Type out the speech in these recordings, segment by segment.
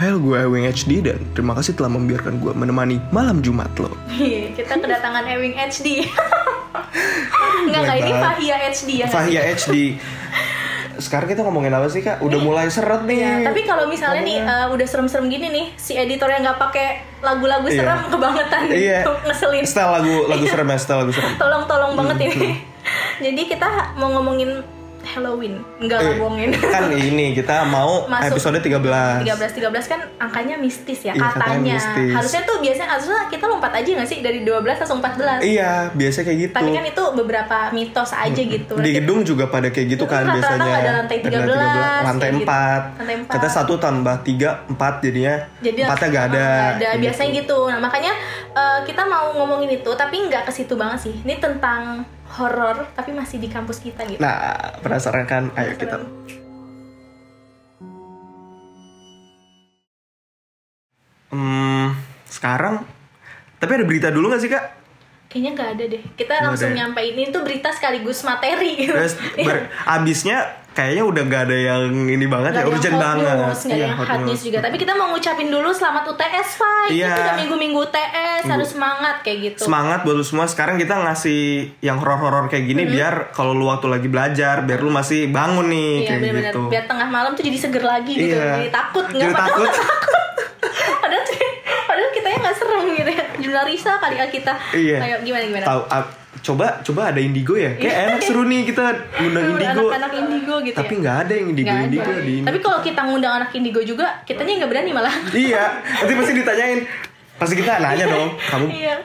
Halo gue Ewing HD dan terima kasih telah membiarkan gue menemani malam Jumat lo Iya, kita kedatangan Ewing HD. Enggak enggak ini. Fahia HD ya. Fahia HD Sekarang kita ngomongin apa sih kak? Udah mulai seret nih Ya, tapi kalau misalnya nih eh, udah serem-serem gini nih, si editornya nggak pakai lagu-lagu Iya. serem kebangetan Iya ngeselin. Setel lagu, lagu serem ya, setel lagu serem Tolong-tolong banget Hmm, ini. Jadi kita mau ngomongin Halloween, enggak Eh, bohongin. Kan ini kita mau Masuk episode 13 13 13 kan angkanya mistis ya Iya, katanya katanya. mistis. Harusnya tuh biasanya harusnya kita lompat aja nggak sih dari 12 langsung 14. Iya, biasa kayak gitu Tapi kan itu beberapa mitos aja gitu. Di gedung juga pada kayak gitu kan Rata-rata biasanya nggak ada lantai 13, Lantai kayak gitu. 4 Lantai empat. Kita satu tambah 3, 4 jadinya Jadi Empatnya gak ada nggak ada biasanya gitu. Nah makanya eh, kita mau ngomongin itu tapi nggak ke situ banget sih. Ini tentang horor tapi masih di kampus kita gitu. Nah, penasaran kan? Ayo kita Hmm, sekarang tapi ada berita dulu gak sih kak? Kayaknya nggak ada deh. Kita Nggak langsung ada ya? nyampein ini tuh berita sekaligus materi gitu. Terus ber- abisnya kayaknya udah gak ada yang ini banget Nggak ya urgent banget. news, nggak ada Iya, yang hot hot news juga. Tapi kita mau ngucapin dulu selamat UTS, Fai. Iya. Itu udah minggu-minggu UTS, harus semangat kayak gitu. Semangat buat lu semua. Sekarang kita ngasih yang horor-horor kayak gini biar kalau lu waktu lagi belajar, biar lu masih bangun nih Iya kayak benar-benar. gitu. Biar tengah malam tuh jadi seger lagi gitu. Iya. Jadi takut Jadi nggak takut. padahal padahal kitanya nggak serem gitu ya. Jumlah Risa kali ya kita. Iya. Ayo gimana gimana. Tahu ah, coba coba ada indigo ya? Kayak enak seru nih kita ngundang indigo. Anak-anak indigo gitu Tapi ya. nggak ada yang indigo Nggak indigo ada. di Tapi kalau kita ngundang anak indigo juga, kitanya nggak berani malah. Iya, nanti pasti ditanyain. Pasti kita nanya dong, kamu Iya.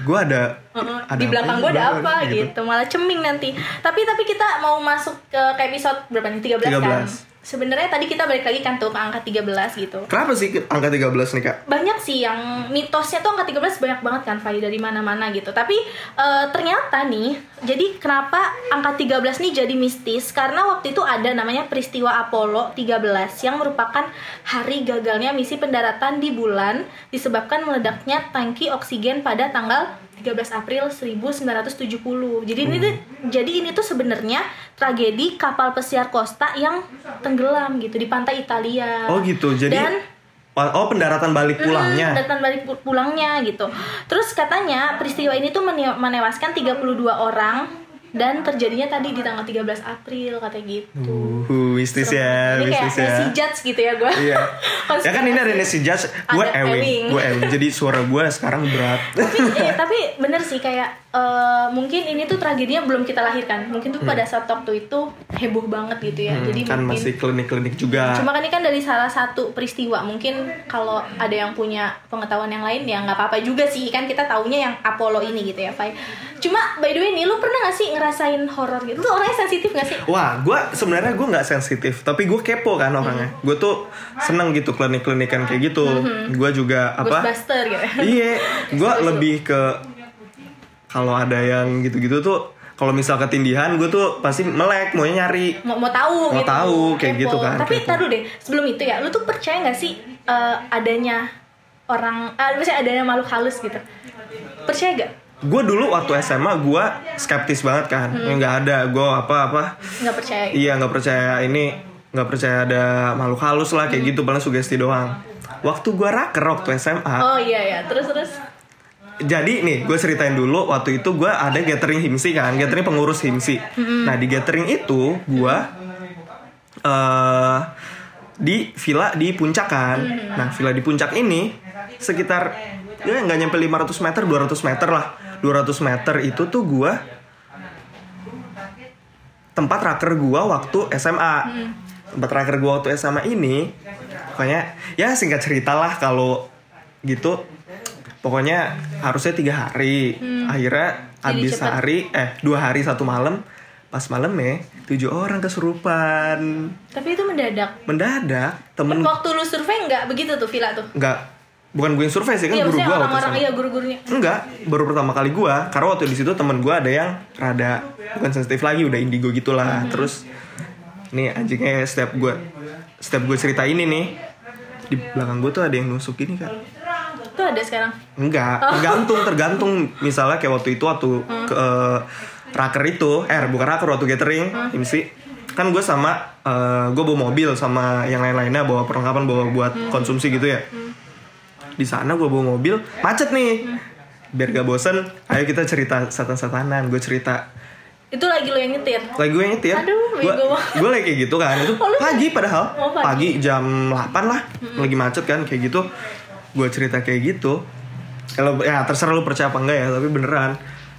gue ada Heeh, ada di belakang gue ada apa gitu. malah ceming nanti tapi tapi kita mau masuk ke, ke episode berapa nih 13, kan 13. Sebenarnya tadi kita balik lagi kan tuh ke angka 13 gitu. Kenapa sih angka 13 nih kak? banyak sih yang mitosnya tuh angka 13 banyak banget kan Fai dari mana-mana gitu. Tapi eh, ternyata nih jadi kenapa angka 13 nih jadi mistis? Karena waktu itu ada namanya peristiwa Apollo 13 yang merupakan hari gagalnya misi pendaratan di bulan disebabkan meledaknya tangki oksigen pada tanggal 13 April 1970. Jadi ini tuh jadi ini tuh sebenarnya tragedi kapal pesiar Costa yang tenggelam gitu di pantai Italia. Oh gitu, jadi Dan oh pendaratan balik pulangnya. Hmm, datang balik pu- pulangnya gitu. Terus katanya peristiwa ini tuh mene- menewaskan 32 orang dan terjadinya tadi di tanggal 13 April katanya gitu. Uh, mistis ya, ini kayak mistis ya. Nancy Judge gitu ya gue. Iya. Ya kan ini ada Nancy Judge, gue Ewing, Ewing. gue Ewing. Jadi suara gue sekarang berat. tapi eh, tapi bener sih kayak eh, mungkin ini tuh tragedinya belum kita lahirkan. Mungkin tuh pada saat waktu itu heboh banget gitu ya. Hmm, Jadi kan mungkin masih klinik-klinik juga. Cuma kan ini kan dari salah satu peristiwa. Mungkin kalau ada yang punya pengetahuan yang lain ya nggak apa-apa juga sih. Kan kita taunya yang Apollo ini gitu ya, Fai. Cuma by the way nih, lu pernah gak sih ngerasain horor gitu? Lu orangnya sensitif gak sih? Wah, gue sebenarnya gue nggak sensitif, tapi gue kepo kan orangnya. Hmm. Gue tuh seneng gitu klinik-klinikan kayak gitu. Gue juga apa? Ghostbuster gitu. Iya, gue lebih ke kalau ada yang gitu-gitu tuh, kalau misal ketindihan, gue tuh pasti melek, maunya nyari. mau mau tahu Mau gitu. tahu, kayak Kepo. gitu kan, Tapi kepo. taruh deh, sebelum itu ya, lu tuh percaya gak sih eh, adanya orang, ah, misalnya adanya makhluk halus gitu? Percaya gak? Gue dulu waktu SMA gue skeptis banget kan, Hmm. Nggak ada, gue apa-apa. Nggak percaya. Iya nggak percaya ini nggak percaya ada makhluk halus lah Hmm. kayak gitu, paling sugesti doang. Waktu gue raker waktu SMA, Oh iya ya, terus terus. Jadi nih gue ceritain dulu waktu itu gue ada gathering himsi kan gathering pengurus himsi. Nah di gathering itu gue eh di villa di puncak kan. Nah villa di puncak ini sekitar ya nggak nyampe 500 meter 200 meter lah. 200 meter itu tuh gue tempat raker gue waktu SMA tempat raker gue waktu SMA ini pokoknya ya singkat cerita lah kalau gitu pokoknya harusnya tiga hari akhirnya Hmm. Jadi habis cepet. hari eh dua hari satu malam pas malam ya tujuh orang kesurupan Tapi itu mendadak. mendadak temen Waktu lu survei nggak begitu tuh villa tuh? nggak bukan gue yang survei sih kan Iya, guru gue waktu orang-orang SMA. iya guru-gurunya. Enggak, baru pertama kali gua karena waktu di situ temen gua ada yang rada bukan sensitif lagi, udah indigo gitulah. Hmm. Terus nih anjingnya setiap gua setiap gue cerita ini nih di belakang gua tuh ada yang nusuk ini kan. Itu ada sekarang. Enggak, tergantung tergantung. Misalnya kayak waktu itu waktu Hmm. ke eh, raker itu, eh bukan raker waktu gathering, Hmm. MC kan gue sama gue bawa mobil sama yang lain-lainnya bawa perlengkapan bawa buat konsumsi gitu ya. Di sana gue bawa mobil macet nih. Biar gak bosen ayo kita cerita setan-setanan gue cerita. Itu lagi lo yang nyetir. lagi gue nyetir. Aduh, gue gue lagi kayak gitu kan. Itu Oh, pagi padahal. Oh, pagi. jam 8 lah. Lagi macet kan kayak gitu gue cerita kayak gitu kalau ya terserah lu percaya apa enggak ya tapi beneran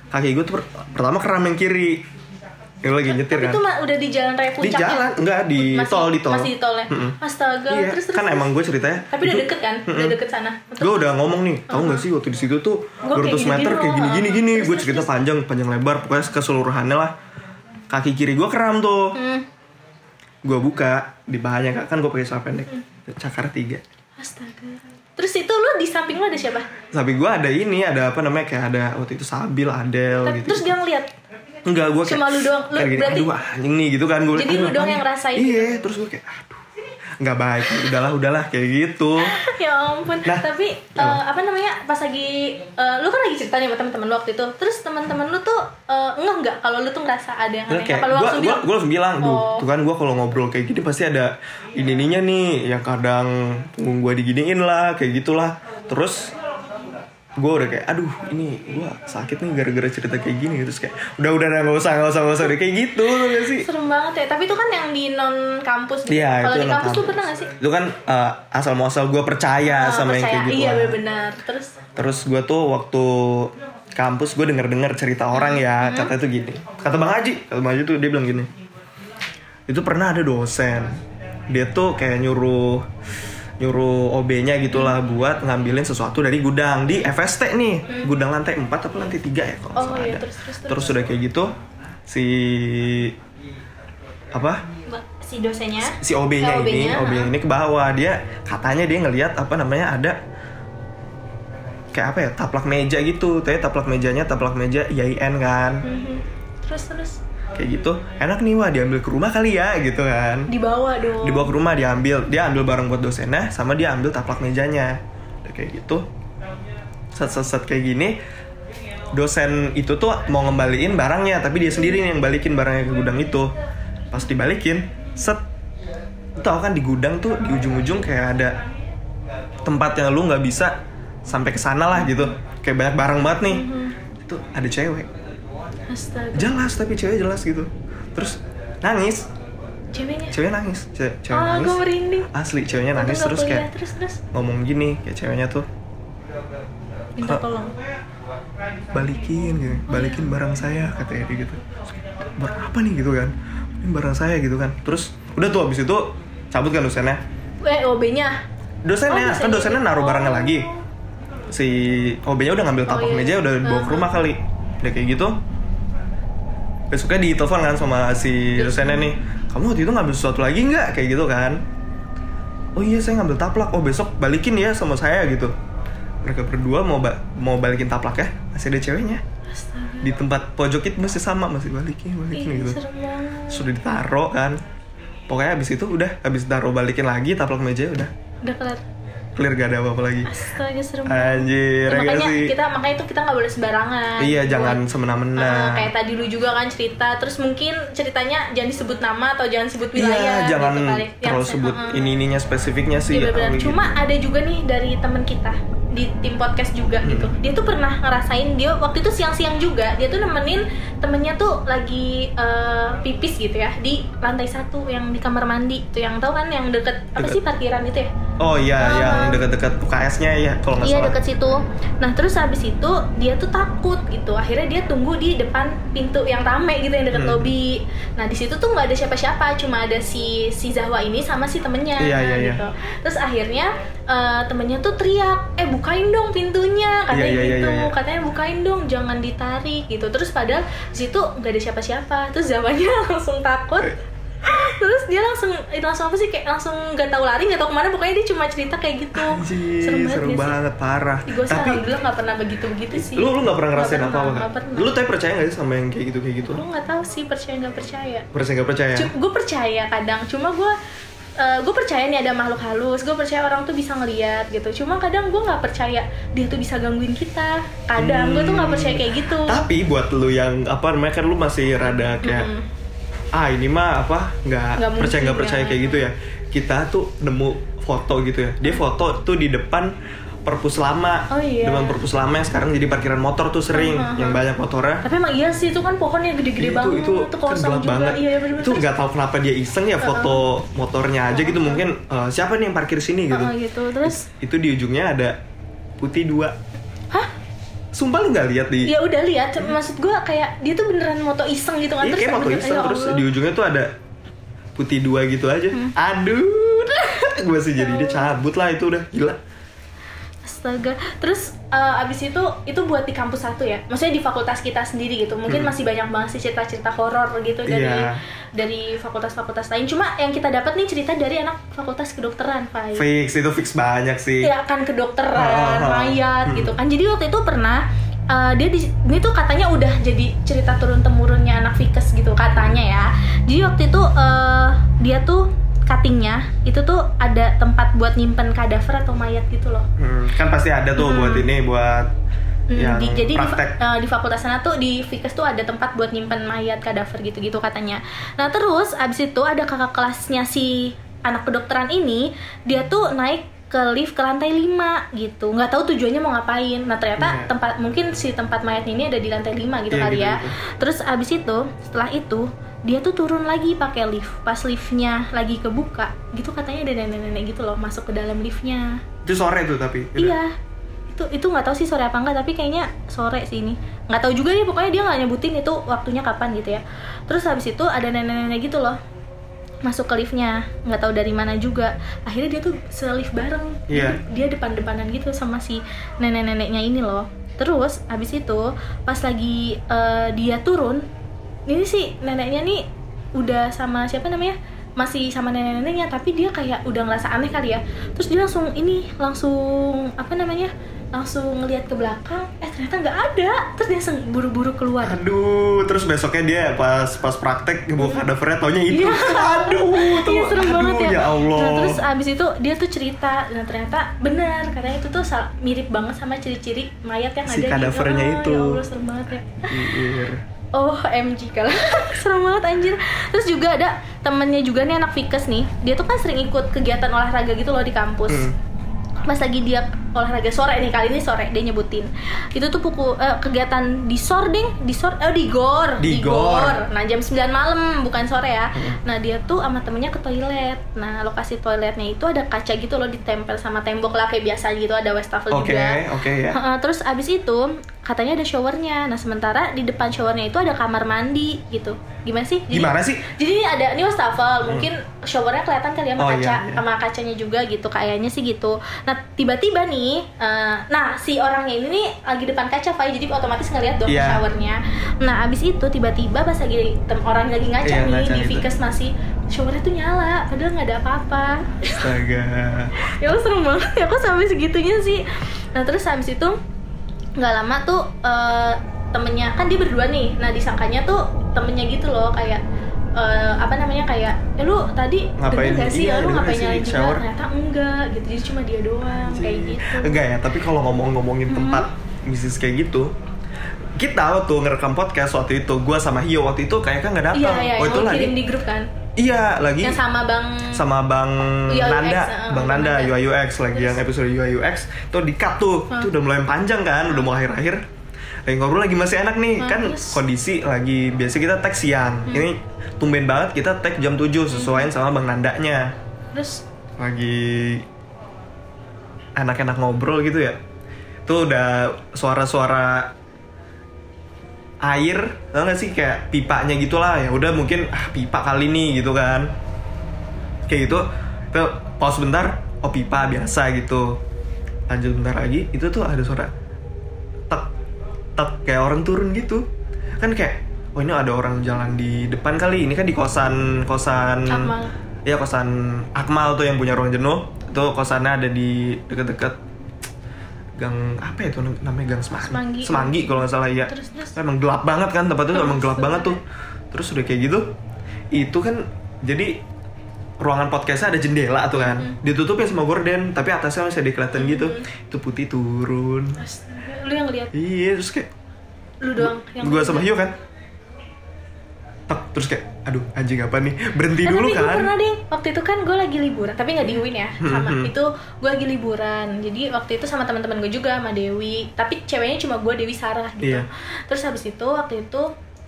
kaki gue tuh per- pertama keram yang kiri yang lagi nyetir Tapi kan itu mah udah di jalan raya di puncak ya? jalan enggak di Masih- tol di tol Masih di tol ya? Astaga, iya terus terus. kan terus. emang gue ceritanya Tapi udah deket kan? Udah deket sana. gue udah ngomong nih tahu nggak sih waktu di situ tuh Gua kayak 200 gini-gini meter kayak loh. gini gini gini Terus, gue terus, cerita panjang panjang lebar pokoknya keseluruhannya lah kaki kiri gue keram tuh Hmm. gue buka di bahannya kan gue pakai celana pendek cakar tiga Astaga. Terus itu lu di samping lu ada siapa? tapi gue ada ini ada apa namanya kayak ada waktu itu Sabil Adel gitu Terus dia ngeliat. enggak gue kayak Cuma lu doang. Lu kayak gini, berarti- aduh anjing nih gitu kan gue Jadi lu doang yang ngerasain gitu? iya terus gue kayak nggak baik udahlah udahlah kayak gitu ya ampun. Nah, Tapi eh, apa namanya? Pas lagi eh, lu kan lagi cerita nih sama teman-teman lu waktu itu. Terus teman-teman lu tuh eh, enggak enggak kalau lu tuh ngerasa ada yang aneh. Apa lu gue langsung gue bilang? gue langsung bilang, duh, Oh. tuh kan gue kalau ngobrol kayak gini pasti ada ini ininya nih, yang kadang punggung gue diginiin lah, kayak gitulah. Terus gue udah kayak, aduh ini gue sakit nih gara-gara cerita kayak gini. Terus kayak, udah udah nggak usah nggak usah nggak usah Udah kayak gitu tuh gak sih. Serem banget ya. Tapi itu kan yang di non kampus. gitu. Iya Kalau di kampus kampus. pernah gak sih? Itu kan uh, asal muasal gue percaya Ah, sama yang percaya. kayak gitu. Iya benar. Terus Terus gue tuh waktu kampus gue denger dengar cerita orang ya Hmm. kata itu gini kata bang Haji kata bang Haji tuh dia bilang gini itu pernah ada dosen dia tuh kayak nyuruh nyuruh OB-nya gitulah buat ngambilin sesuatu dari gudang di FST nih gudang lantai 4 atau lantai 3 ya kalau Hmm. Oh, salah iya, ada. terus, terus, terus. terus udah kayak gitu si apa si dosennya si OB-nya ini, OB-nya, OB ha. ini ke bawah dia katanya dia ngelihat apa namanya ada kayak apa ya taplak meja gitu, tapi taplak mejanya taplak meja IAIN kan, Mhm. terus terus kayak gitu enak nih wah diambil ke rumah kali ya gitu kan, dibawa dong. Dibawa ke rumah diambil, dia ambil barang buat dosennya, sama dia ambil taplak mejanya, Udah kayak gitu, set set set kayak gini, dosen itu tuh mau ngembaliin barangnya, tapi dia sendiri nih yang balikin barangnya ke gudang itu, pas dibalikin, set, tau kan di gudang tuh di ujung-ujung kayak ada tempat yang lu nggak bisa sampai ke sana lah gitu, kayak banyak barang banget nih, itu ada cewek, astaga. Jelas tapi cewek jelas gitu, terus nangis, ceweknya? Cewek nangis, Ce- cewek oh nangis, gue merinding. Asli ceweknya nangis nggak terus kayak terus terus. ngomong gini kayak ceweknya tuh. Minta tolong. balikin gitu balikin barang saya katanya dia gitu. Barang apa nih gitu kan? Ini barang saya gitu kan. Terus udah tuh abis itu cabut kan dosennya? Eh OB nya dosennya Oh, kan dosennya. naruh barangnya Oh. lagi. Si OB-nya udah ngambil Oh, tapak iya. meja udah bawa ke rumah kali. Udah kayak gitu besoknya ditelepon kan sama si dosennya nih kamu waktu itu ngambil sesuatu lagi nggak? Kayak gitu kan. Oh iya saya ngambil taplak. Oh besok balikin ya sama saya gitu. Mereka berdua mau ba- mau balikin taplak ya. Masih ada ceweknya. Astaga. Di tempat pojok itu masih sama masih balikin balikin Ih, gitu. sudah ditaruh kan. Pokoknya abis itu udah abis taruh balikin lagi taplak meja udah. Udah kelar clear gak ada apa-apa lagi astaga serem anjir Ya, ya makanya sih kita makanya itu kita nggak boleh sembarangan iya Buat- jangan semena-mena kayak tadi lu juga kan cerita terus mungkin ceritanya jangan disebut nama atau jangan sebut iya wilayah jangan gitu kali. Terlalu se- sebut uh-uh. ini ininya spesifiknya sih Iya benar. gitu. Cuma ada juga nih dari temen kita di tim podcast juga Hmm. gitu. Dia tuh pernah ngerasain dia waktu itu siang-siang juga dia tuh nemenin temennya tuh lagi eh, pipis gitu ya di lantai satu yang di kamar mandi tuh yang tahu kan yang deket apa Deket. sih parkiran itu ya? Oh iya Ah. yang dekat-dekat UKS-nya ya kalau nggak Iya salah deket situ. Nah terus habis itu dia tuh takut gitu. Akhirnya dia tunggu di depan pintu yang rame gitu yang deket Hmm. lobi. Nah di situ tuh nggak ada siapa-siapa, cuma ada si si Zahwa ini sama si temennya Iya, iya, iya. gitu. Terus akhirnya eh, temennya tuh teriak, eh bukain dong pintunya, katanya Iya, iya, iya, gitu. iya, iya. Katanya bukain dong, jangan ditarik gitu. Terus padahal di situ nggak ada siapa-siapa. Terus Zahwanya langsung takut. Terus dia langsung langsung apa sih kayak langsung nggak tahu lari nggak tahu ke mana pokoknya dia cuma cerita kayak gitu. Anjir, serem banget, seru nggak sih? banget parah. Gue tapi alhamdulillah gak pernah begitu-begitu sih. lu lu nggak pernah ngerasain Nggak apa-apa pernah, kan nggak lu tapi percaya nggak sih sama yang kayak gitu kayak gitu? Gue gak tahu sih percaya gak percaya. Percaya nggak percaya? Gue percaya kadang Cuma gue gue percaya nih ada makhluk halus gue percaya orang tuh bisa ngeliat gitu. Cuma kadang gue nggak percaya dia tuh bisa gangguin kita. Kadang gue tuh nggak percaya kayak gitu. Tapi buat lu yang apa namanya kan lu masih rada kayak Mm-mm. Ah ini mah apa nggak Nggak percaya nggak percaya ya. kayak gitu ya kita tuh nemu foto gitu ya dia foto tuh di depan perpus lama Oh, iya. depan perpus lama yang sekarang jadi parkiran motor tuh sering Uh-huh. yang banyak motornya Tapi emang iya sih itu kan pohonnya gede-gede itu banget. itu tuh kan kosong juga. banget Iya, bener-bener. itu nggak tahu kenapa dia iseng ya foto motornya aja gitu mungkin eh, siapa nih yang parkir sini gitu Heeh, gitu. Terus itu di ujungnya ada putih dua? Sumpah lu nggak lihat di Ya udah lihat, maksud gua kayak dia tuh beneran moto iseng gitu kan. Iya kayak moto iseng ya terus Allah. di ujungnya tuh ada putih dua gitu aja. Hmm. Aduh, gue sih jadi dia cabut lah itu udah gila. Astaga. Terus eh, abis itu itu buat di kampus satu ya. Maksudnya di fakultas kita sendiri gitu. Mungkin masih banyak banget sih cerita-cerita horor gitu dari Hmm. Iya. dari fakultas-fakultas lain. Cuma yang kita dapat nih cerita dari anak fakultas kedokteran, Pak. Fix itu fix banyak sih. ya kan kedokteran, Ah, ah, ah. mayat Hmm. gitu kan. Jadi waktu itu pernah uh, dia di, ini tuh katanya udah jadi cerita turun temurunnya anak Fikes gitu katanya ya. Jadi waktu itu uh, dia tuh cuttingnya itu tuh ada tempat buat nyimpen kadaver atau mayat gitu loh. Hmm, kan pasti ada tuh buat ini buat Hmm, yang di- jadi di, uh, di fakultas sana tuh di Fikes tuh ada tempat buat nyimpen mayat kadaver gitu-gitu katanya. Nah terus abis itu ada kakak kelasnya si anak kedokteran ini dia tuh naik ke lift ke lantai 5 gitu nggak tahu tujuannya mau ngapain nah ternyata Iya. tempat mungkin si tempat mayat ini ada di lantai 5 gitu Iya, kali gitu, ya gitu. terus abis itu setelah itu dia tuh turun lagi pakai lift pas liftnya lagi kebuka gitu katanya ada nenek-nenek gitu loh masuk ke dalam liftnya Itu sore tuh tapi. Iya. Itu itu nggak tahu sih sore apa enggak tapi kayaknya sore sih ini. Nggak tahu juga nih pokoknya dia nggak nyebutin itu waktunya kapan gitu ya. Terus habis itu ada nenek-nenek gitu loh masuk ke liftnya nggak tahu dari mana juga akhirnya dia tuh se-lift bareng. Jadi dia depan-depanan gitu sama si nenek-neneknya ini loh terus habis itu pas lagi eh, dia turun ini sih neneknya nih udah sama siapa namanya masih sama nenek-neneknya tapi dia kayak udah ngerasa aneh kali ya terus dia langsung ini langsung apa namanya langsung ngelihat ke belakang eh ternyata nggak ada terus dia langsung buru-buru keluar Aduh, terus besoknya dia pas pas praktek bawa kadavernya taunya itu. Iya. Aduh, tuh. Iya serem aduh, banget ya. ya Allah. Nah terus abis itu dia tuh cerita, nah ternyata benar katanya itu tuh mirip banget sama ciri-ciri mayat yang Si ada kadavernya di itu. Ya Allah serem banget ya. Oh MG kalau serem banget anjir. Terus juga ada temennya juga nih anak Fikes nih. Dia tuh kan sering ikut kegiatan olahraga gitu loh di kampus. Hmm. Pas lagi dia olahraga sore nih kali ini sore dia nyebutin. Itu tuh pukul eh, kegiatan di sor ding, di sor eh di gor, Di gor. Nah, jam 9 malam bukan sore ya. Nah, dia tuh sama temennya ke toilet. Nah, lokasi toiletnya itu ada kaca gitu loh ditempel sama tembok lah kayak biasa gitu ada wastafel Oke, juga. oke ya. Heeh, terus abis itu katanya ada showernya. Nah sementara di depan showernya itu ada kamar mandi gitu. Gimana sih? Jadi- Gimana sih? Jadi ini ada ini wastafel. Mungkin showernya kelihatan kali ya sama Oh, kaca, iya, iya. sama kacanya juga gitu. Kayaknya sih gitu. Nah tiba-tiba nih, eh, nah si orangnya ini nih lagi depan kaca, Fai. Jadi otomatis ngeliat dong Iya. showernya. Nah abis itu tiba-tiba pas lagi orang lagi ngaca Iya, nih ngaca di gitu. Vikes masih showernya tuh nyala, padahal nggak ada apa-apa. Astaga. ya Allah serem banget ya kok sampai segitunya sih nah terus habis itu nggak lama tuh eh, temennya kan dia berdua nih nah disangkanya tuh temennya gitu loh kayak eh, apa namanya kayak eh lu tadi Ngapain? gak sih Iya, lu ngapain nyalain juga shower. ternyata enggak gitu jadi cuma dia doang kayak gitu Enggak ya, tapi kalau ngomong-ngomongin tempat bisnis kayak gitu, kita waktu ngerekam podcast waktu itu, gua sama Hio waktu itu kayak kan nggak datang. iya iya oh yang itu lagi. di grup kan Iya, lagi yang sama bang sama Bang UI UX, Nanda, uh, Bang Nanda, Nanda. UI UX lagi Terus? yang episode UI UX tuh di cut tuh, Hah. itu udah mulai panjang kan, udah mau akhir-akhir. Lagi ngobrol lagi masih enak nih, Hah, kan terus? kondisi lagi biasa kita tag siang. Hmm. Ini tumben banget kita tag jam 7 sesuaiin sama Bang Nandanya. terus Lagi enak-enak ngobrol gitu ya. Tuh udah suara-suara air, tau gak sih kayak pipanya gitulah ya. Udah mungkin ah pipa kali nih gitu kan. Kayak gitu. Tuh pause bentar, oh pipa biasa gitu. Lanjut bentar lagi, itu tuh ada suara tek tek kayak orang turun gitu. Kan kayak oh ini ada orang jalan di depan kali. Ini kan di kosan kosan Akmal. Ya kosan Akmal tuh yang punya ruang jenuh. Itu kosannya ada di deket-deket gang apa ya itu namanya gang Semanggi. Semanggi. kalau nggak salah ya. Terus, terus? Emang gelap banget kan tempatnya tuh emang gelap banget tuh. Terus udah kayak gitu, itu kan jadi ruangan podcastnya ada jendela tuh kan, ditutupin sama gorden, tapi atasnya masih ada kelihatan gitu. Itu putih turun. Astaga, lu yang lihat Iya, terus kayak lu doang yang gua sama Hio kan. Terus kayak aduh anjing apa nih berhenti Eh, dulu tapi gue kan pernah deh waktu itu kan gue lagi liburan tapi nggak di UIN ya sama Hmm, hmm. itu gue lagi liburan jadi waktu itu sama teman-teman gue juga sama Dewi tapi ceweknya cuma gue Dewi Sarah gitu Iya. terus habis itu waktu itu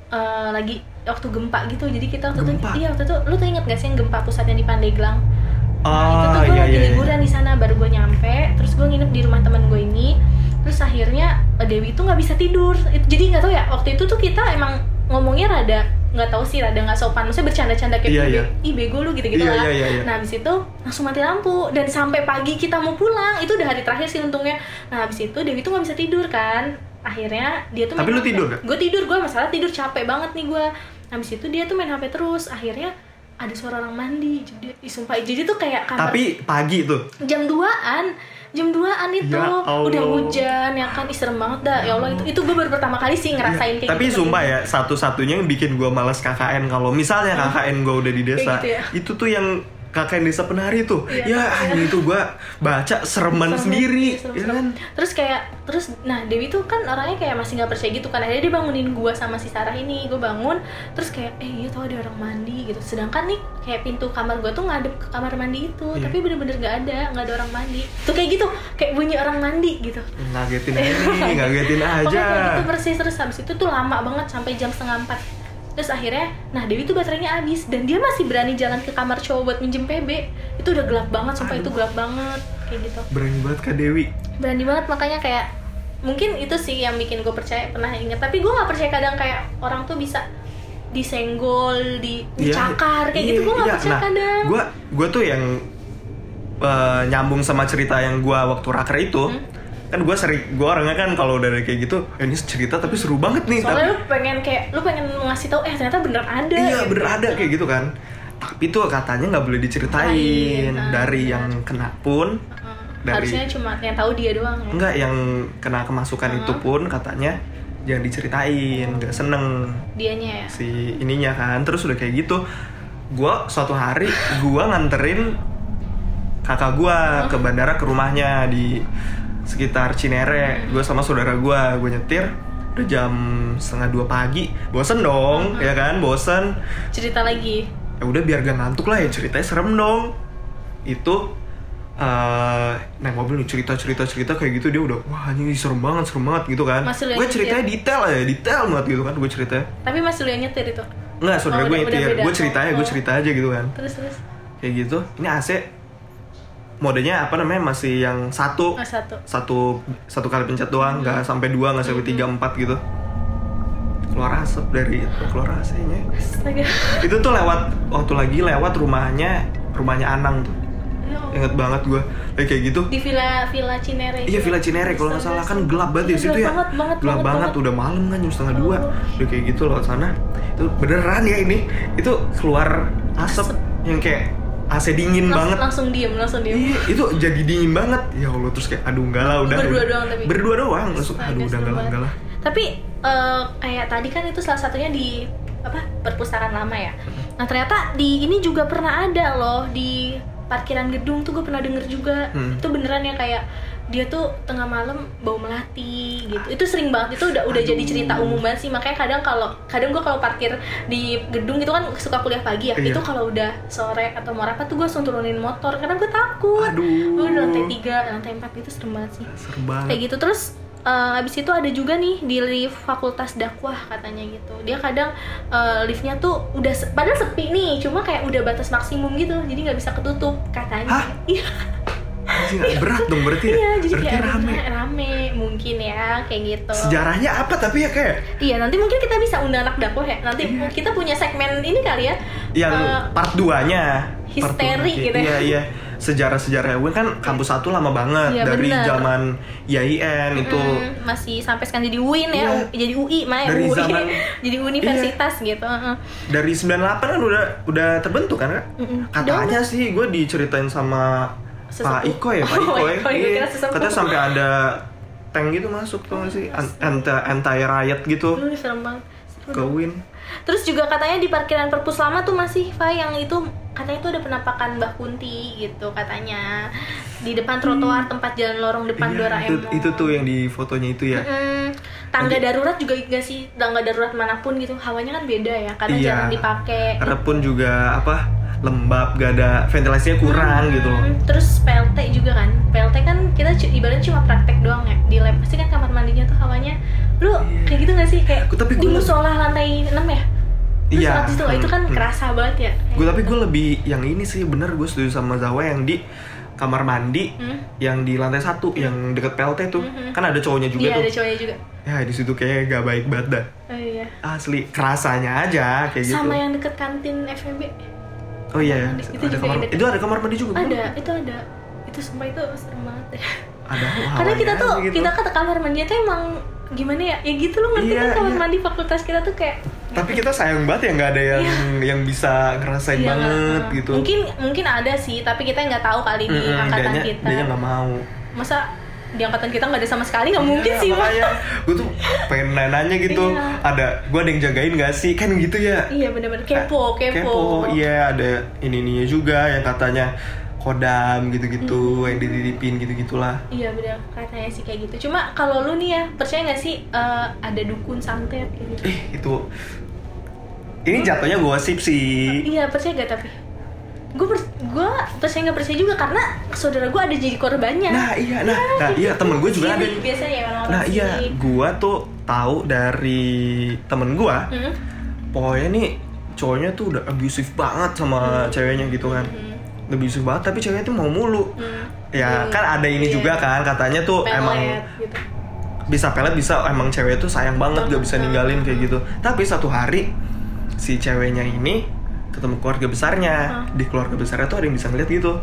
eh, lagi waktu gempa gitu jadi kita waktu Gempa? itu iya waktu itu lu tuh inget gak sih yang gempa pusatnya di Pandeglang Nah, itu oh tuh gue iya lagi iya iya. liburan di sana baru gue nyampe terus gue nginep di rumah teman gue ini terus akhirnya Dewi itu nggak bisa tidur jadi nggak tahu ya waktu itu tuh kita emang ngomongnya rada nggak tahu sih rada nggak sopan. Maksudnya bercanda-canda kayak "Ih, iya. ih bego lu gitu-gitu Iya, lah. iya, iya, iya. nah habis itu langsung mati lampu. Dan sampai pagi kita mau pulang itu udah hari terakhir sih untungnya. Nah habis itu Dewi tuh nggak bisa tidur kan. Akhirnya dia tuh Tapi lu tidur gak? gue tidur gue masalah tidur capek banget nih gue habis itu dia tuh main hp terus. Akhirnya ada suara orang mandi. Jadi sumpah jadi tuh kayak kamar tapi pagi tuh? Jam 2an jam 2an itu Ya Allah. udah hujan ya kan Ih, serem banget dah ya Allah itu itu gue baru pertama kali sih ngerasain kayak tapi gitu sumpah ya satu-satunya yang bikin gue males KKN kalau misalnya KKN gue udah di desa gitu ya? itu tuh yang KKN desa penari tuh. Iya, ya iya. itu gue baca sereman Serem, sendiri serem, ya serem. kan? terus kayak terus nah Dewi tuh kan orangnya kayak masih nggak percaya gitu kan. Akhirnya dia bangunin gue sama si Sarah ini gue bangun. Terus kayak eh iya tau ada orang mandi gitu. Sedangkan nih kayak pintu kamar gue tuh ngadep ke kamar mandi itu. Iya. tapi bener-bener nggak ada nggak ada orang mandi. Tuh kayak gitu kayak bunyi orang mandi gitu. Ngagetin aja nih ngagetin aja Pokoknya kayak gitu persis. Terus habis itu tuh lama banget sampai jam setengah empat terus akhirnya nah Dewi tuh baterainya habis. Dan dia masih berani jalan ke kamar cowok buat minjem PB itu udah gelap banget sumpah itu gelap banget. Kayak gitu. Berani banget kak Dewi. Berani banget makanya kayak mungkin itu sih yang bikin gue percaya pernah inget tapi gue nggak percaya kadang kayak orang tuh bisa disenggol di dicakar kayak gitu. Gue nggak iya. percaya nah, kadang. gue gue tuh yang eh, nyambung sama cerita yang gue waktu raker itu Hmm? Kan gue sering gue orangnya kan kalau udah kayak gitu eh, ini cerita tapi seru banget nih soalnya tapi lu pengen kayak lu pengen ngasih tahu eh ternyata bener ada iya gitu. bener ada kayak gitu kan. Tapi tuh katanya nggak boleh diceritain. Ceritain, ah, dari bener. yang kena pun Heeh. Dari- harusnya cuma yang tahu dia doang ya. Enggak yang kena kemasukan itu pun katanya jangan diceritain nggak seneng dianya ya. si ininya kan. Terus udah kayak gitu gua suatu hari gua nganterin kakak gua ke bandara ke rumahnya di sekitar Cinere. Gua sama saudara gua gua nyetir udah jam setengah dua pagi. Bosen dong ya kan? Bosen. Cerita lagi? Ya udah biar gak ngantuk lah ya ceritanya serem dong. Itu eh naik mobil nih cerita cerita cerita kayak gitu dia udah wah ini serem banget serem banget gitu kan. Gue nyetir? ceritanya detail aja detail banget gitu kan gue ceritanya tapi masih lu yang nyetir itu? Enggak, Oh, saudara gue udah- udah nyetir. Gue ceritanya, gue Oh. cerita aja gitu kan. terus terus. Kayak gitu. Ini AC modenya apa namanya masih yang satu oh, satu satu satu kali pencet doang, nggak sampai dua, nggak sampai tiga empat gitu. Keluar asap dari itu, keluar. Astaga. Itu tuh lewat waktu lagi lewat rumahnya rumahnya Anang tuh. Ya Allah. Ingat banget gue. Kayak kayak gitu. di villa villa Cinere Iya itu. Villa Cinere kalau nggak salah kan gelap banget ya Iya, situ ya. banget, banget, gelap banget, banget, udah malam kan jam setengah dua. Oh. Udah kayak gitu lewat sana. Itu beneran ya ini. Itu keluar asap, yang kayak AC dingin Langs- banget. langsung diem langsung diem Iya, itu jadi dingin banget. Ya Allah terus kayak aduh enggak lah udah. Berdua doang tapi. Berdua doang. Langsung Astaga, aduh udah enggak lah enggak lah. tapi eh, kayak tadi kan itu salah satunya di apa perpustakaan lama ya nah ternyata di ini juga pernah ada loh di parkiran gedung tuh gue pernah denger juga Hmm. itu beneran ya kayak dia tuh tengah malam bau melati gitu. Itu sering banget itu udah udah jadi cerita umum banget sih. Makanya kadang kalau kadang gue kalau parkir di gedung itu kan suka kuliah pagi ya. Iya. itu kalau udah sore atau mau apa tuh gue langsung turunin motor karena gue takut. Aduh. gue di lantai tiga lantai empat gitu serem banget sih. Serem banget. kayak gitu. Terus eh, abis itu ada juga nih di lift fakultas dakwah katanya gitu. Dia kadang eh, liftnya tuh udah se- padahal sepi nih cuma kayak udah batas maksimum gitu. Jadi nggak bisa ketutup katanya. Iya Anjing, berat dong berarti ya. iya jadi berarti kayak rame. rame. mungkin ya kayak gitu Sejarahnya apa tapi ya kayak iya nanti mungkin kita bisa undang anak dakwah ya nanti Iya. kita punya segmen ini kali ya yang Eh, part 2-nya histeri gitu ya. Iya iya. Sejarah-sejarah gue kan kampus satu lama banget Iya, dari zaman IAIN itu mm, masih sampai sekarang jadi UIN ya Iya. U- jadi UI mah Dari UI zaman- jadi universitas gitu heeh. dari 98 kan udah udah terbentuk kan Kak? Mm-mm. Katanya sih gue diceritain sama Pak Sesepuh. Iko ya, Pak Oh, Iko ya. Gue Iya. sampai ada tank gitu masuk tuh nggak sih anti anti riot gitu Aduh, serem banget ke. Win. Terus juga katanya di parkiran perpus lama tuh masih Fai yang itu katanya itu ada penampakan Mbah Kunti gitu katanya di depan trotoar tempat jalan lorong depan Iya, Doraemon. itu, itu tuh yang di fotonya itu ya. Mm-mm. tangga Lagi- darurat juga gak sih tangga darurat mana pun gitu hawanya kan beda ya karena Iya. jarang dipakai karena pun juga apa lembab gak ada ventilasinya kurang gitu loh. Hmm, terus PLT juga kan? PLT kan kita ibaratnya cuma praktek doang ya di lab. Pasti kan kamar mandinya tuh hawanya lu kayak gitu gak sih? Kayak Gua- tapi di musola lantai 6 ya? Lu Iya. di situ, itu kan Hmm, hmm. kerasa banget ya gue tapi gue lebih yang ini sih bener gue setuju sama Zawa yang di kamar mandi Hmm. yang di lantai satu yang deket PLT tuh. Hmm, hmm. kan ada cowoknya juga iya tuh. ada cowoknya juga. Ya di situ kayak gak baik banget dah. Oh iya. Asli kerasanya aja kayak gitu. Sama yang deket kantin FEB oh iya ya Itu ada kamar deket. itu ada kamar mandi juga ada itu ada. Itu sumpah itu serem banget ya. Ada? Karena kita tuh gitu. kita ke kamar mandi tuh emang gimana ya? Ya gitu loh ngerti Iya, kan kamar iya. mandi fakultas kita tuh kayak tapi kita sayang banget ya nggak ada yang yang bisa ngerasain Iya, banget gitu. Mungkin mungkin ada sih tapi kita nggak tahu kali di Mm-mm, angkatan dianya- kita. dianya nggak mau. Masa di angkatan kita nggak ada sama sekali nggak mungkin Iya, sih makanya. Gue tuh pengen nanya gitu Iya. ada gue ada yang jagain gak sih? Kan gitu ya. Iya bener-bener. Kepo kepo, iya ada ini ininya juga yang katanya kodam gitu-gitu yang dititipin gitu-gitulah. Iya bener. Katanya sih kayak gitu. Cuma kalau lu nih ya percaya nggak sih eh, ada dukun santet gitu? Eh itu ini jatuhnya gosip sih. Iya percaya gak tapi gue gue percaya nggak percaya juga karena saudara gue ada jadi korbannya nah iya nah nah iya temen gue juga ada Sirik biasanya ya nah iya gue tuh tahu dari temen gue Hmm? pokoknya nih cowoknya tuh udah abusive banget sama ceweknya gitu kan Hmm. abusive banget tapi ceweknya tuh mau mulu Hmm. ya Hmm. kan ada ini Iya. juga kan katanya tuh Pelet, emang gitu. bisa pelet bisa emang cewek tuh sayang banget gak bisa Hmm. ninggalin kayak gitu tapi satu hari si ceweknya ini ketemu keluarga besarnya. Hmm. di keluarga besarnya tuh ada yang bisa ngeliat gitu.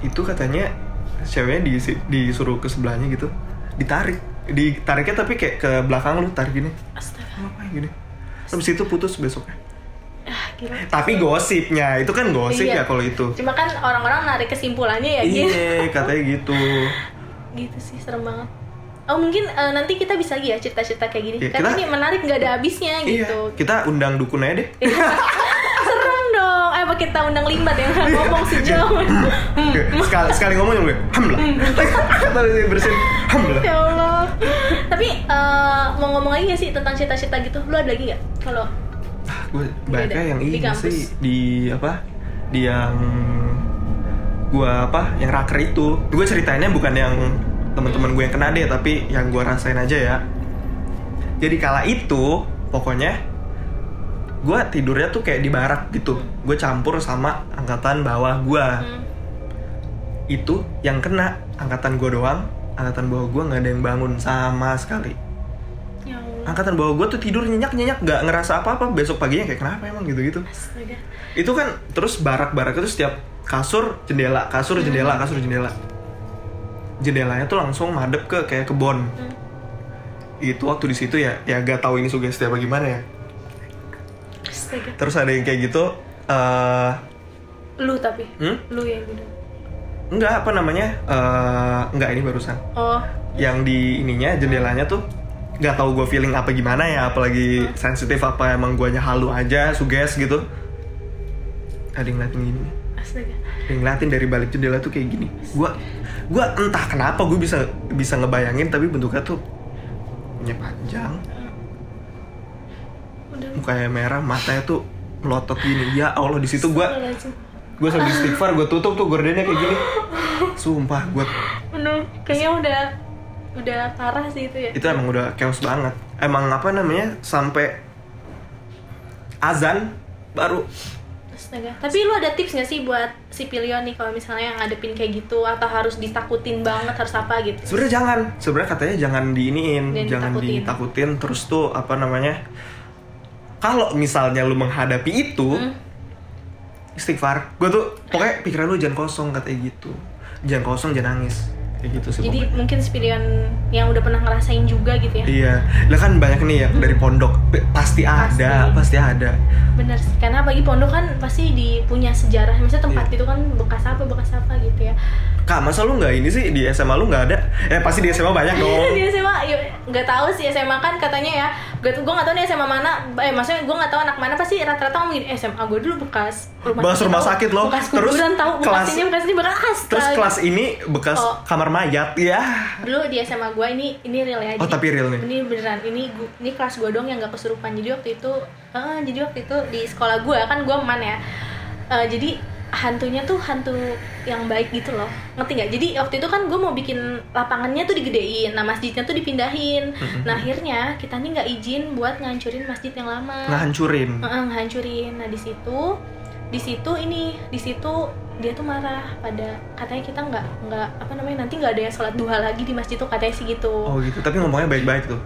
Itu katanya ceweknya di- disuruh ke sebelahnya gitu. Ditarik. Ditariknya tapi kayak ke belakang lu tarik gini. Astaga. Ngapain gini? Habis itu putus besoknya. Ah gila tapi gosipnya itu kan gosip Iya. ya kalau itu. Cuma kan orang-orang narik kesimpulannya ya gitu iya katanya gitu. Gitu sih serem banget. Oh mungkin eh, nanti kita bisa lagi ya cerita-cerita kayak gini. Iya, karena kita- ini menarik nggak ada habisnya iya gitu. kita undang dukun aja deh. Serem kita undang limbat ya ngomong sejauh. Sekali sekali ngomong gue hamlah Lalu bersin hamlah ya Allah. Tapi eh, mau ngomong lagi gak sih tentang cerita-cerita gitu? Lu ada lagi nggak? Kalau Ah, gue banyaknya yang ini sih. di apa? Di yang gua apa? Yang raker itu. Gue ceritainnya bukan yang teman-teman gue yang kena deh tapi yang gue rasain aja ya. Jadi kala itu pokoknya gue tidurnya tuh kayak di barak gitu. Gue campur sama angkatan bawah gue hmm, itu yang kena. Angkatan gue doang. Angkatan bawah gue nggak ada yang bangun sama sekali. Ya Allah. Angkatan bawah gue tuh tidur nyenyak nyenyak nggak ngerasa apa apa besok paginya kayak kenapa emang? gitu gitu. Astaga. Itu kan terus barak-barak itu setiap kasur jendela kasur jendela kasur jendela. Jendelanya tuh langsung madep ke kayak kebon. Hmm. itu waktu di situ ya ya gak tahu ini sugesti apa gimana ya astaga. Terus ada yang kayak gitu eh lu tapi? Hmm? lu yang gitu? Enggak apa namanya? Eh enggak ini barusan. Oh. Yang di ininya jendelanya tuh nggak tahu gue feeling apa gimana ya apalagi sensitif apa emang guanya halu aja suges gitu. Ada yang ngeliatin gini. Astaga. Ada yang ngeliatin dari balik jendela tuh kayak gini. Gua gua entah kenapa gue bisa bisa ngebayangin tapi bentuknya tuh punya panjang mukanya merah matanya tuh melotot gini ya allah di situ gue gue sambil istighfar gue tutup tuh gordennya kayak gini sumpah gue kayaknya udah udah parah sih itu ya. itu emang udah chaos banget emang apa namanya sampai azan baru Astaga. Tapi lu ada tips gak sih buat si Pilion nih kalau misalnya ngadepin kayak gitu atau harus ditakutin banget harus apa gitu? sebenarnya jangan sebenarnya katanya jangan diiniin Jangan jangan ditakutin. ditakutin terus tuh apa namanya kalau misalnya lu menghadapi itu Hmm. istighfar gue tuh pokoknya pikiran lu jangan kosong katanya gitu jangan kosong jangan nangis kayak gitu sih Jadi pokoknya. mungkin si Pilion yang udah pernah ngerasain juga gitu ya. iya lah kan banyak nih yang dari pondok pasti ada Pasti. pasti ada Bener sih, karena bagi pondok kan pasti di punya sejarah. Maksudnya tempat Iya. itu kan bekas apa, bekas apa gitu ya. kak masa lu nggak ini sih di SMA lu nggak ada eh pasti di SMA banyak dong di SMA nggak tahu sih SMA kan katanya ya gue gue nggak tahu nih SMA mana eh maksudnya gue nggak tahu anak mana pasti rata-rata ngomong gini SMA gue dulu bekas Bekas rumah tahu, sakit loh. bekas Terus kuburan tahu kelas- bekas ini bekas ini bekas terus astaga. kelas ini bekas Oh. kamar mayat ya. dulu di SMA gue ini ini real ya Oh, tapi real nih. ini beneran ini gua, ini kelas gue dong yang gak kesurupan jadi waktu itu eh, jadi waktu itu di sekolah gue kan gue man ya Eh, jadi hantunya tuh hantu yang baik gitu loh. Ngerti nggak? Jadi waktu itu kan gue mau bikin lapangannya tuh digedein nah masjidnya tuh dipindahin. Nah akhirnya kita nih nggak izin buat ngancurin masjid yang lama. Ngehancurin. Heeh, ngehancurin nah di situ di situ ini di situ dia tuh marah pada katanya kita nggak nggak apa namanya nanti nggak ada yang sholat duha lagi di masjid tuh katanya sih gitu. Oh gitu. Tapi ngomongnya baik-baik tuh.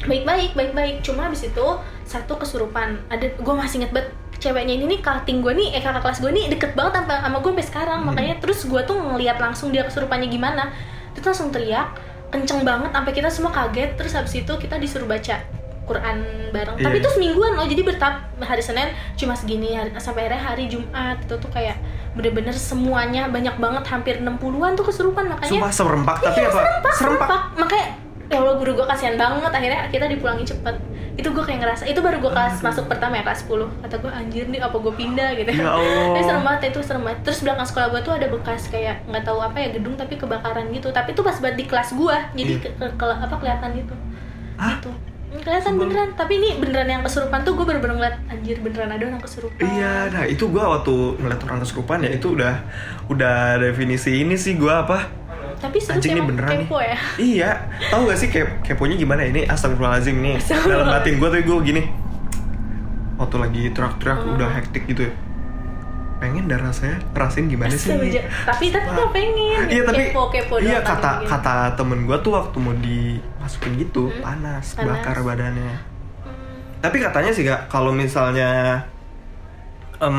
baik-baik baik-baik. Cuma habis itu satu kesurupan. Ada gue masih inget banget ceweknya ini nih cutting gue nih eh kakak kelas gue nih deket banget sama, sama gue sampai sekarang makanya terus gue tuh ngeliat langsung dia kesurupannya gimana tuh langsung teriak kenceng banget sampai kita semua kaget terus habis itu kita disuruh baca Quran bareng tapi Iya. itu semingguan loh jadi bertahap hari Senin cuma segini hari, sampai akhirnya hari Jumat itu tuh kayak bener-bener semuanya banyak banget hampir 60-an tuh kesurupan makanya Sumpah serempak tapi Iya, apa? serempak, Serempak. serempak. Makanya ya Allah guru gue kasihan banget. Akhirnya kita dipulangin cepet. Itu gue kayak ngerasa itu baru gue kelas masuk pertama ya kelas 10 kata gue anjir nih apa gue pindah? Gitu. Ya Allah. tapi serem banget itu serem banget. Terus belakang sekolah gue tuh ada bekas kayak nggak tahu apa ya gedung tapi kebakaran gitu. Tapi itu pas banget di kelas gue jadi Iya. ke, ke- ke- apa kelihatan gitu. Hah? gitu. Hmm, kelihatan beneran. Tapi ini beneran yang kesurupan tuh gue bener-bener ngeliat anjir beneran ada orang kesurupan. Iya, nah itu gua waktu ngeliat orang kesurupan ya itu udah udah definisi ini sih gua apa? Tapi seru Anjing ini beneran nih. kepo ya Iya, tahu gak sih kep keponya gimana ini? Astagfirullahaladzim nih. Dalam batin gua tuh gua gini. Waktu lagi teriak-teriak Hmm. udah hektik gitu ya. Pengen dah rasanya ngerasain gimana sih? Astaga, tapi tapi nggak pengen Iya tapi kepo kepo iya kata gitu. kata temen gua tuh waktu mau dimasukin gitu Hmm, panas, panas. bakar badannya. Hmm. Tapi katanya sih kak, kalau misalnya em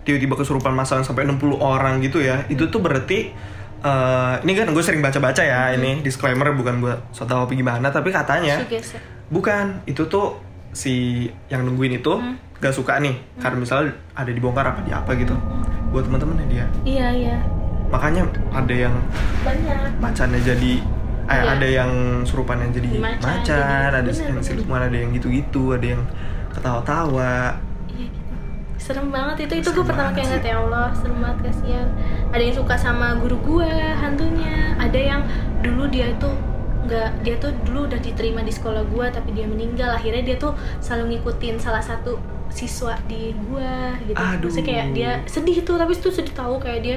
tiba-tiba kesurupan masalah sampai 60 orang gitu ya, itu tuh berarti eh, ini kan gue sering baca-baca ya ini disclaimer bukan gue so tau apa gimana, tapi katanya ya. bukan itu tuh si yang nungguin itu Hmm. gak suka nih karena misalnya ada dibongkar apa di apa gitu buat teman-temannya dia Iya iya makanya ada yang banyak. macannya jadi eh, Iya. ada yang surupannya jadi Macan, ada yang siluman ada yang gitu-gitu ada yang ketawa-tawa. Serem banget itu itu gue pertama sih. ngeliat ya Allah serem banget kasihan. Ada yang suka sama guru gue hantunya. Ada yang dulu dia itu nggak dia tuh dulu udah diterima di sekolah gue tapi dia meninggal akhirnya dia tuh selalu ngikutin salah satu siswa di gue gitu. Aduh. Maksudnya kayak dia sedih tuh tapi itu sedih tahu kayak dia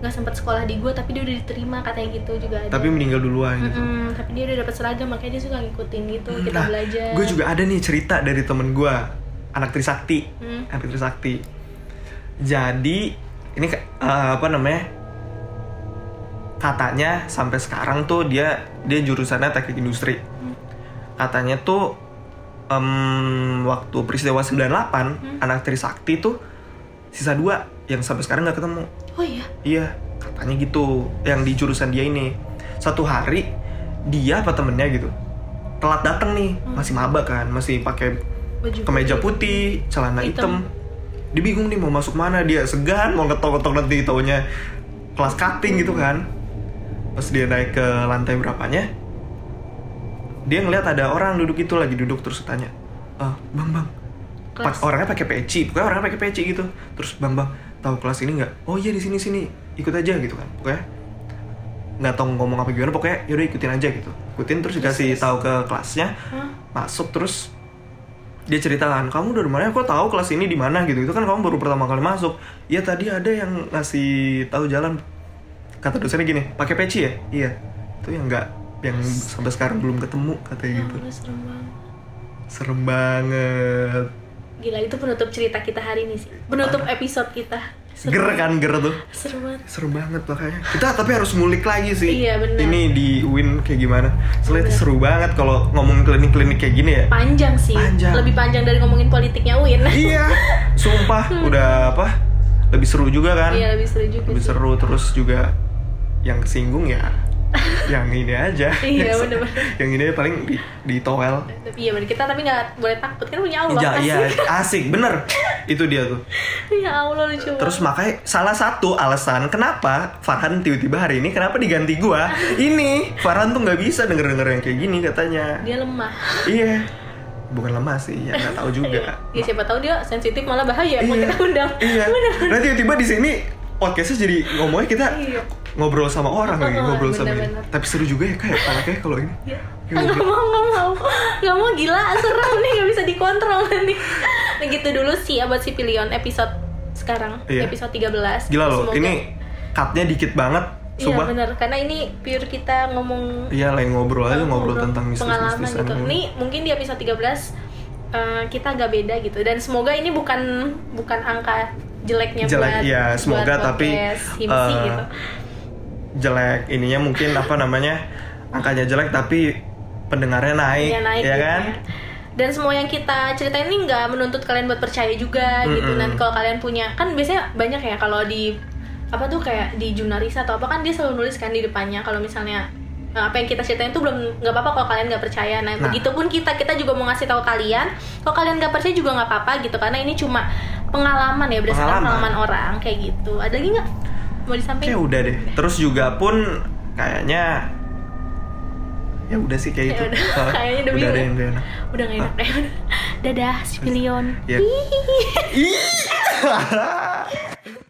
nggak sempat sekolah di gue tapi dia udah diterima katanya gitu juga ada. tapi meninggal duluan gitu Mm-mm, tapi dia udah dapat seragam makanya dia suka ngikutin gitu kita nah belajar. gue juga ada nih cerita dari temen gue anak Trisakti Hmm. anak Trisakti jadi ini eh, apa namanya katanya sampai sekarang tuh dia dia jurusannya teknik industri Hmm. katanya tuh em, waktu peristiwa 98 Hmm. anak Trisakti tuh sisa dua yang sampai sekarang nggak ketemu Oh iya. Iya, katanya gitu. Yang di jurusan dia ini. Satu hari dia apa temennya gitu. Telat dateng nih, Hmm. masih maba kan, masih pakai Baju kemeja putih, celana hitam. Hitam. Dia bingung nih mau masuk mana, dia segan mau ketok-ketok nanti taunya kelas cutting gitu kan. Pas dia naik ke lantai berapanya, dia ngeliat ada orang duduk itu lagi duduk terus tanya, "Ah, Bang, Bang. Pak- orangnya pakai peci, pokoknya orangnya pakai peci gitu. Terus bang bang, tahu kelas ini nggak? Oh iya di sini sini, ikut aja gitu kan. Pokoknya nggak tahu ngomong apa gimana, pokoknya yaudah ikutin aja gitu. Ikutin terus dikasih tahu ke kelasnya, Hah? masuk terus dia ceritakan kamu dari mana? Kok tahu kelas ini di mana gitu? Itu kan kamu baru pertama kali masuk. Iya tadi ada yang ngasih tahu jalan. Kata dosennya gini, pakai peci ya? Iya. Itu yang nggak yang sampai sekarang belum ketemu katanya Ya gitu. Serem banget. Serem banget. Gila itu penutup cerita kita hari ini sih. Penutup episode kita. Ger kan ger tuh. Serem banget. Serem banget makanya. Kita tapi harus ngulik lagi sih. Iya, benar. Ini di Win kayak gimana? Soalnya itu seru banget kalau ngomongin klinik-klinik kayak gini ya. Panjang sih. Panjang. Lebih panjang dari ngomongin politiknya Win. iya. Sumpah udah apa? Lebih seru juga kan? Hmm. Iya lebih seru juga Lebih sih. seru terus juga yang kesinggung ya yang ini aja. Iya, bener-bener. yang ini paling di, di towel. Tapi iya bener kita tapi nggak boleh takut kan punya Allah. Iya, iya, asik, bener. Itu dia tuh. ya Allah lucu. Terus makanya salah satu alasan kenapa Farhan tiba-tiba hari ini kenapa diganti gua ini Farhan tuh nggak bisa denger denger yang kayak gini katanya dia lemah. iya bukan lemah sih ya nggak tahu juga Ya siapa tahu dia sensitif malah bahaya mau Iya. kita undang. iya Bener. nah tiba-tiba di sini podcastnya jadi ngomongnya kita Iya. ngobrol sama orang lagi Oh, ngobrol sama bener-bener. ini. Tapi seru juga ya kayak kalau kayak kalau ini. Ya. Ya, Nggak mau, nggak mau, nggak mau gila, serem nih, nggak bisa dikontrol nanti. Nah gitu dulu sih ya buat si Pilion episode sekarang, Iya. episode 13. Gila loh, Semoga- ini cutnya dikit banget. Iya bener, karena ini pure kita ngomong Iya, lagi ngobrol aja ngobrol tentang pengalaman mistis-mistisan. gitu. Ini mungkin di episode 13 eh, kita agak beda gitu dan semoga ini bukan bukan angka jeleknya Jelek, buat buat semoga tapi, podcast Himsi eh, gitu. jelek ininya mungkin apa namanya angkanya jelek tapi pendengarnya naik, Ya, naik ya gitu kan? ya. Dan semua yang kita ceritain ini nggak menuntut kalian buat percaya juga gitu. Mm-mm. Dan kalau kalian punya kan biasanya banyak ya kalau di apa tuh kayak di jurnalisa atau apa kan dia selalu nulis kan di depannya kalau misalnya eh, apa yang kita ceritain itu belum nggak apa-apa kalau kalian nggak percaya. Nah, Nah. begitupun kita kita juga mau ngasih tahu kalian kalau kalian nggak percaya juga nggak apa-apa gitu karena ini cuma pengalaman ya berdasarkan Pengalaman. pengalaman orang kayak gitu. Ada lagi nggak mau disampaikan? udah deh. Terus juga pun kayaknya ya udah sih kayak Ya itu. udah, Hah? kayaknya udah udah bingung. deh, udah enak. Udah nggak enak ya. Dadah, si Pilion. Ya.